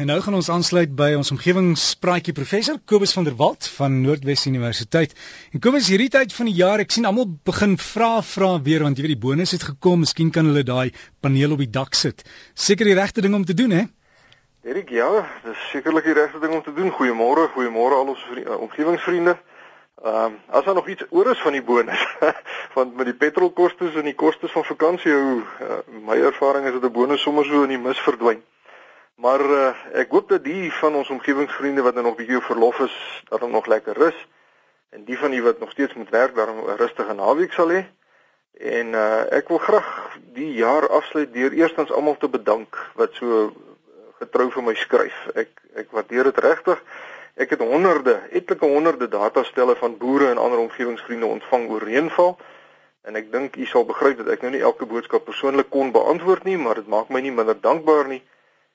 En nou gaan ons aansluit by ons omgewingspraatjie professor Kobus van der Walt van Noordwes Universiteit. En Kobus, hierdie tyd van die jaar, ek sien almal begin vra vra weer want jy weet die bonus het gekom, miskien kan hulle daai paneel op die dak sit. Seker die regte ding om te doen, hè? Erik, ja, dis sekerlik die regte ding om te doen. Goeiemôre, goeiemôre al ons omgewingsvriende. Ehm um, as daar nog iets oor is van die bonus, want met die petrolkoste en die kostes van vakansie, hoe uh, my ervaring is dat 'n bonus sommer so in die mis verdwyn. Maar uh, ek hoop dat die van ons omgewingsvriende wat nou nog bietjie verlof is, dat hulle nog lekker rus en die van die wat nog steeds moet werk, daarom 'n rustige naweek sal hê. En uh, ek wil graag die jaar afsluit deur eerstens almal te bedank wat so getrou vir my skryf. Ek ek waardeer dit regtig. Ek het honderde, etlike honderde datastelle van boere en ander omgewingsvriende ontvang oor reënval. En ek dink u sal begryp dat ek nou nie elke boodskap persoonlik kon beantwoord nie, maar dit maak my nie minder dankbaar nie.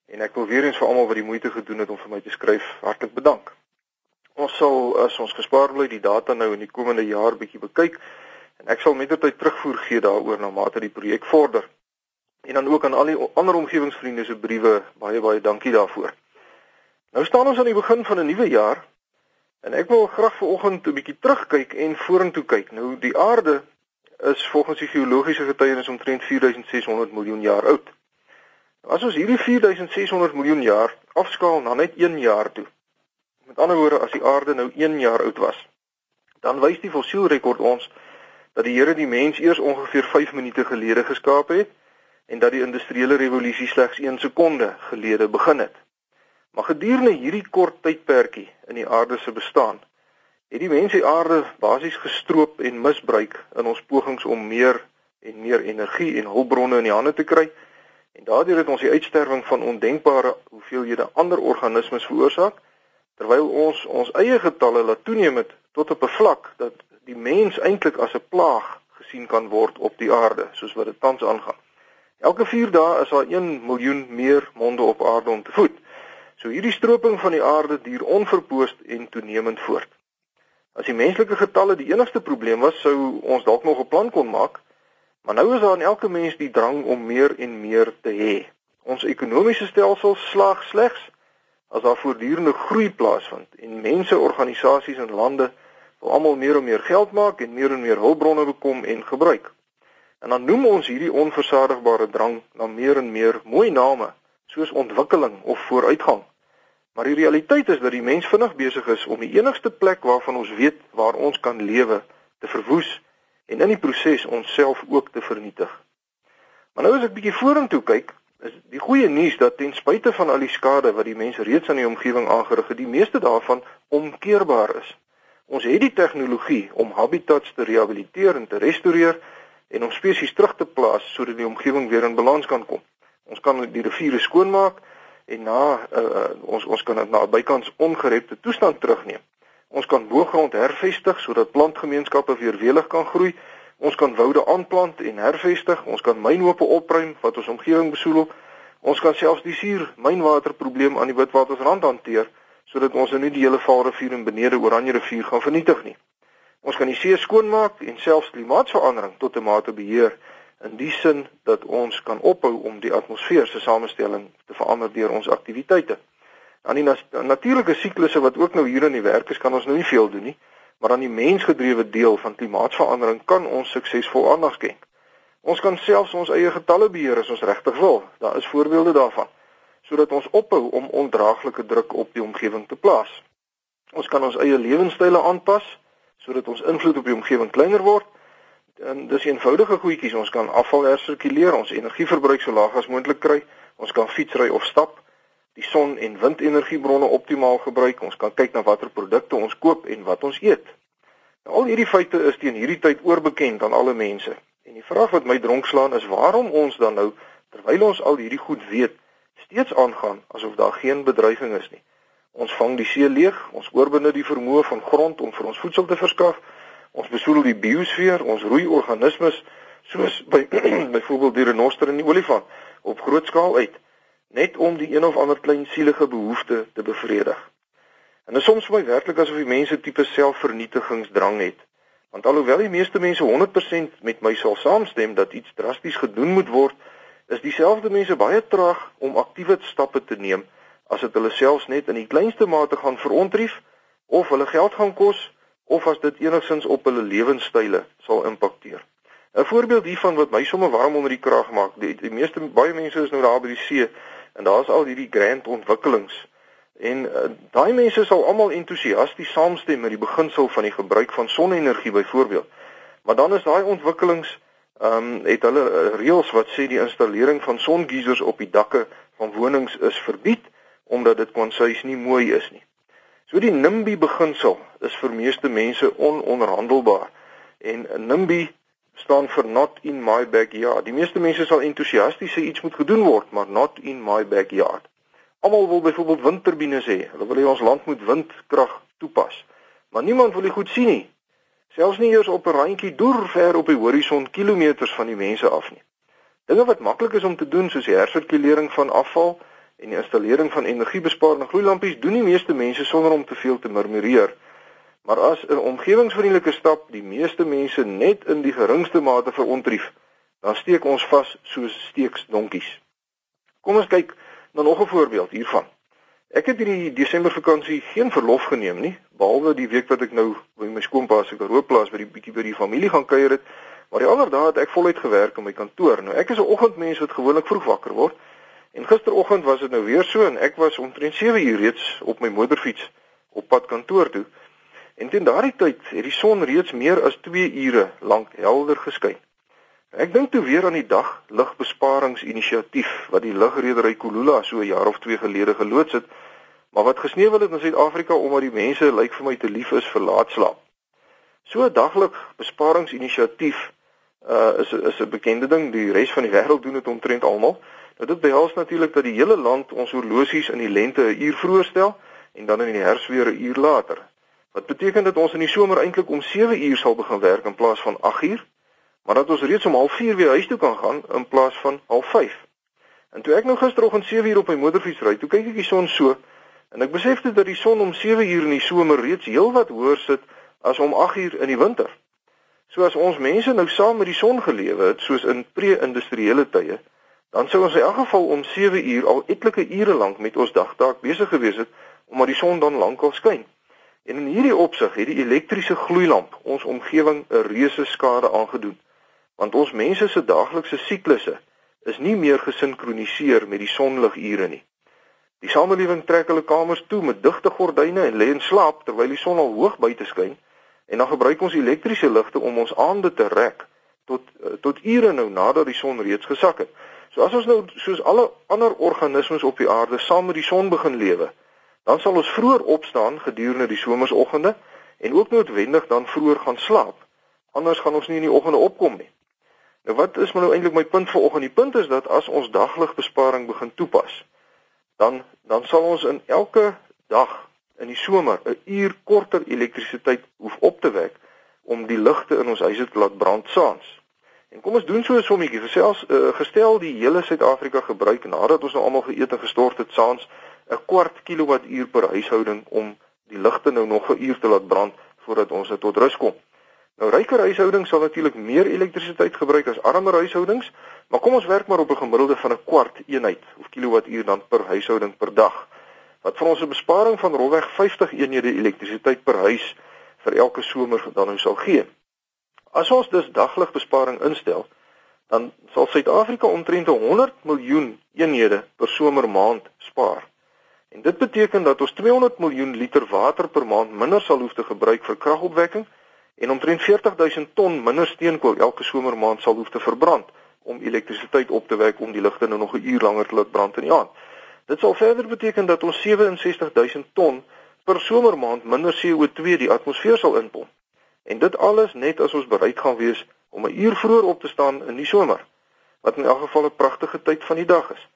En ek wil weer eens vir almal wat die moeite gedoen het om vir my te skryf, hartlik bedank. Ons sal as ons gespaar bly die data nou in die komende jaar bietjie bekyk en ek sal mettertyd terugvoer gee daaroor na mate die projek vorder. En dan ook aan al die ander omgewingsvriende se briewe, baie baie dankie daarvoor. Nou staan ons aan die begin van 'n nuwe jaar en ek wil graag vanoggend 'n bietjie terugkyk en vorentoe kyk. Nou die aarde is volgens die geologiese getuienis omtrent 4600 miljoen jaar oud. As ons hierdie 4600 miljoen jaar afskaal na net 1 jaar toe. Met ander woorde, as die aarde nou 1 jaar oud was, dan wys die fossielrekord ons dat die Here die mens eers ongeveer 5 minute gelede geskaap het en dat die industriële revolusie slegs 1 sekonde gelede begin het. Maar gedurende hierdie kort tydperkie in die aarde se bestaan, het die mens die aarde basies gestroop en misbruik in ons pogings om meer en meer energie en hulpbronne in die hande te kry En daardeur het ons die uitsterwing van ondenkbare hoeveelhede ander organismes veroorsaak terwyl ons ons eie getalle laat toeneem het tot op 'n vlak dat die mens eintlik as 'n plaag gesien kan word op die aarde soos wat dit tans aangaan. Elke 4 dae is daar 1 miljoen meer monde op aarde om te voed. So hierdie stroping van die aarde duur onverpoost en toenemend voort. As die menslike getalle die enigste probleem was, sou ons dalk nog 'n plan kon maak Maar nou is daar in elke mens die drang om meer en meer te hê. Ons ekonomiese stelsel slaag slegs as daar voortdurende groei plaasvind en mense, organisasies en lande wil almal meer en meer geld maak en meer en meer hulpbronne bekom en gebruik. En dan noem ons hierdie onversadigbare drang na meer en meer mooi name soos ontwikkeling of vooruitgang. Maar die realiteit is dat die mens vinnig besig is om die enigste plek waarvan ons weet waar ons kan lewe te verwoes en in die proses onsself ook te vernietig. Maar nou as ek bietjie vorentoe kyk, is die goeie nuus dat ten spyte van al die skade wat die mense reeds aan die omgewing aangerig het, die meeste daarvan omkeerbaar is. Ons het die tegnologie om habitats te rehabiliteer en te restoreer en om spesies terug te plaas sodat die omgewing weer in balans kan kom. Ons kan die riviere skoonmaak en na uh, ons ons kan dit na bykans ongerepte toestand terugneem. Ons kan boergrond hervestig sodat plantgemeenskappe weer welig kan groei. Ons kan woude aanplant en hervestig. Ons kan mynhope opruim wat ons omgewing besoedel. Ons kan selfs die suur mynwaterprobleem aan die Witwatersrand hanteer sodat ons nou nie die hele Vaalrivier en benede Oranje rivier gaan vernietig nie. Ons kan die see skoonmaak en selfs klimaatsverandering tot 'n mate beheer in die sin dat ons kan ophou om die atmosfeer se samestelling te verander deur ons aktiwiteite aan die natuurlike siklusse wat ook nou hier in die werk is, kan ons nou nie veel doen nie, maar aan die mensgedrewe deel van klimaatsverandering kan ons suksesvol aandag skenk. Ons kan selfs ons eie getalle beheer as ons regtig wil. Daar is voorbeelde daarvan sodat ons ophou om ondraaglike druk op die omgewing te plaas. Ons kan ons eie lewenstyle aanpas sodat ons invloed op die omgewing kleiner word. En dis eenvoudige goedjies. Ons kan afval hersirkuleer, ons energieverbruik so laag as moontlik kry. Ons kan fietsry of stap die son- en windenergiebronne optimaal gebruik. Ons kan kyk na watter produkte ons koop en wat ons eet. Nou, al hierdie feite is teen hierdie tyd oorbekend aan alle mense. En die vraag wat my dronk slaan is waarom ons dan nou terwyl ons al hierdie goed weet, steeds aangaan asof daar geen bedreiging is nie. Ons vang die see leeg, ons oorbenut die vermoë van grond om vir ons voedsel te verskaf. Ons besoedel die biosfeer, ons roei organismes soos by byvoorbeeld die renoster en die olifant op groot skaal uit net om die een of ander klein sielige behoefte te bevredig. En dit is soms vir my werklik asof die mense tipe selfvernietigingsdrang het. Want alhoewel die meeste mense 100% met my sal saamstem dat iets drasties gedoen moet word, is dieselfde mense baie traag om aktiewe stappe te neem as dit hulle selfs net in die kleinste mate gaan verontrief of hulle geld gaan kos of as dit enigsins op hulle lewenstyle sal impakteer. 'n Voorbeeld hiervan wat my sommer warm onder die kraag maak, die, die meeste baie mense is nou daar by die see en daar's al hierdie grand ontwikkelings en uh, daai mense sal almal entoesiasties saamstem met die beginsel van die gebruik van sonne-energie byvoorbeeld. Maar dan is daai ontwikkelings ehm um, het hulle uh, reëls wat sê die installering van songeisers op die dakke van wonings is verbied omdat dit kwansuis nie mooi is nie. So die NIMBY beginsel is vir meeste mense ononderhandelbaar en NIMBY staan vir not in my backyard. Die meeste mense sal entoesiasties sê iets moet gedoen word, maar not in my backyard. Almal wil byvoorbeeld windturbines hê. Hulle wil hê ons land moet windkrag toepas. Maar niemand wil dit goed sien nie. Selfs nie eers op 'n randjie deur ver op die horison kilometers van die mense af nie. Dinge wat maklik is om te doen soos die hersirkulering van afval en die installering van energiebesparende gloeilampies doen die meeste mense sonder om te veel te murmureer. Maar as 'n omgewingsvriendelike stap die meeste mense net in die geringste mate verontrief, dan steek ons vas soos steeks donkies. Kom ons kyk na nog 'n voorbeeld hiervan. Ek het hierdie Desember vakansie geen verlof geneem nie, behalwe die week wat ek nou by my skoonpa se Karoo-plaas by die bietjie by die familie gaan kuier het, maar die ander dae het ek voluit gewerk in my kantoor. Nou ek is 'n oggendmens wat gewoonlik vroeg wakker word. En gisteroggend was dit nou weer so en ek was omtrent 7 uur reeds op my motorfiets op pad kantoor toe. En teen daardie tyd het die son reeds meer as 2 ure lank helder geskyn. Ek dink toe weer aan die dag ligbesparingsinisiatief wat die lugredery Kulula so 'n jaar of 2 gelede geloods het, maar wat gesneuwel het in Suid-Afrika omdat die mense lyk vir my te lief is vir laatslaap. So 'n daglik besparingsinisiatief uh is is 'n bekende ding, die res van die wêreld doen dit omtrent almal. Nou dit behels natuurlik dat die hele land ons horlosies in die lente 'n uur vroeër stel en dan in die herfs weer 'n uur later. Wat beteken dat ons in die somer eintlik om 7 uur sal begin werk in plaas van 8 uur, maar dat ons reeds om 04:30 weer huis toe kan gaan in plaas van 05:30. En toe ek nou gisteroggend 7 uur op my motorfiets ry, toe kyk ek die son so en ek besef dit dat die son om 7 uur in die somer reeds heelwat hoër sit as om 8 uur in die winter. So as ons mense nou saam met die son gelewe het soos in pre-industriële tye, dan sou ons in elk geval om 7 uur al etlike ure lank met ons dagtaak besig gewees het omdat die son dan lankal skyn. En in hierdie opsig het die elektriese gloeilamp ons omgewing 'n reuse skade aangedoen. Want ons mense se daaglikse siklusse is nie meer gesinkroniseer met die sonligure nie. Die samelewing trek hulle kamers toe met digte gordyne en lê in slaap terwyl die son al hoog buite skyn en dan gebruik ons elektriese ligte om ons aande te rek tot eh, tot ure nou nadat die son reeds gesak het. So as ons nou soos alle ander organismes op die aarde saam met die son begin lewe, dan sal ons vroeër opstaan gedurende die somersoggende en ook noodwendig dan vroeër gaan slaap. Anders gaan ons nie in die oggende opkom nie. Nou wat is maar nou eintlik my punt vir oggend? Die punt is dat as ons dagligbesparing begin toepas, dan dan sal ons in elke dag in die somer 'n uur korter elektrisiteit hoef op te wek om die ligte in ons huise te laat brand saans. En kom ons doen so 'n sommetjie. Gesels uh, gestel die hele Suid-Afrika gebruik nadat ons nou almal geëet en gestort het saans 'n kwart kilowattuur per huishouding om die ligte nou nog 'n uur te laat brand voordat ons dit tot rus kom. Nou ryker huishoudings sal natuurlik meer elektrisiteit gebruik as armer huishoudings, maar kom ons werk maar op 'n gemiddelde van 'n kwart eenheid of kilowattuur dan per huishouding per dag. Wat vir ons 'n besparing van rolweg 50 eenhede elektrisiteit per huis vir elke somer dan nou sal gee. As ons dus dagligbesparing instel, dan sal Suid-Afrika omtrent 100 miljoen eenhede per somermaand spaar. En dit beteken dat ons 200 miljoen liter water per maand minder sal hoef te gebruik vir kragopwekking en omtrent 40000 ton minder steenkool elke somermaand sal hoef te verbrand om elektrisiteit op te wek om die ligte nou nog 'n uur langer te laat brand in die aand. Dit sal verder beteken dat ons 67000 ton per somermaand minder CO2 die atmosfeer sal inpomp. En dit alles net as ons bereid gaan wees om 'n uur vroeër op te staan in die somer, wat in elk geval 'n pragtige tyd van die dag is.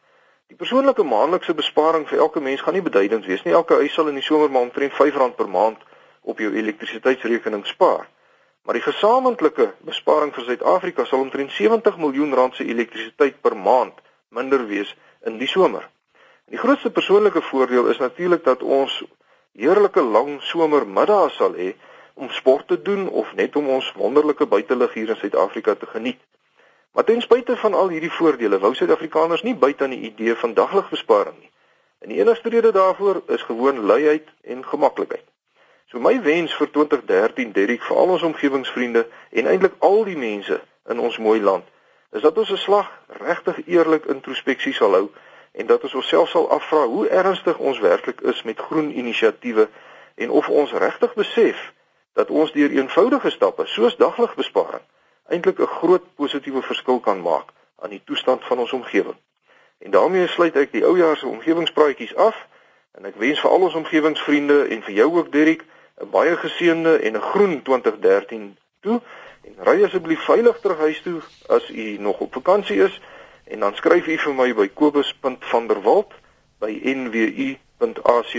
Die persoonlike maandelikse besparing vir elke mens gaan nie beduidend wees nie. Elke huis sal in die somer maar omtrent R5 per maand op jou elektrisiteitsrekening spaar. Maar die gesamentlike besparing vir Suid-Afrika sal omtrent 70 miljoen rand se elektrisiteit per maand minder wees in die somer. En die grootste persoonlike voordeel is natuurlik dat ons heerlike lang somermiddae sal hê om sport te doen of net om ons wonderlike buitelug hier in Suid-Afrika te geniet. Maar ten spyte van al hierdie voordele, wou Suid-Afrikaners nie buite aan die idee van dagligbesparing nie. En die enigste rede daarvoor is gewoon luiheid en gemaklikheid. So my wens vir 2013 Derek vir al ons omgewingsvriende en eintlik al die mense in ons mooi land is dat ons 'n slag regtig eerlik introspeksie sal hou en dat ons onsself sal afvra hoe ernstig ons werklik is met groen inisiatiewe en of ons regtig besef dat ons deur eenvoudige stappe soos dagligbesparing eintlik 'n groot positiewe verskil kan maak aan die toestand van ons omgewing. En daarmee sluit ek die oujaar se omgewingspraatjies af en ek wens vir al ons omgewingsvriende en vir jou ook Derek 'n baie geseënde en 'n groen 2013 toe en ry asseblief veilig terug huis toe as u nog op vakansie is en dan skryf u vir my by kobus.vanderwalt by nwu.ac.za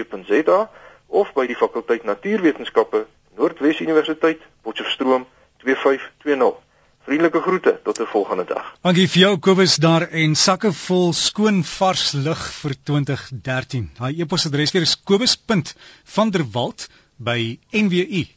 of by die fakulteit natuurwetenskappe Noordwes Universiteit Potchefstroom 2520 Vriendelike groete tot 'n volgende dag. Dankie vir jou Kobus daar en sakke vol skoon vars lug vir 2013. Daai e-posadres weer is kobus.vanderwalt by nwu.ac.za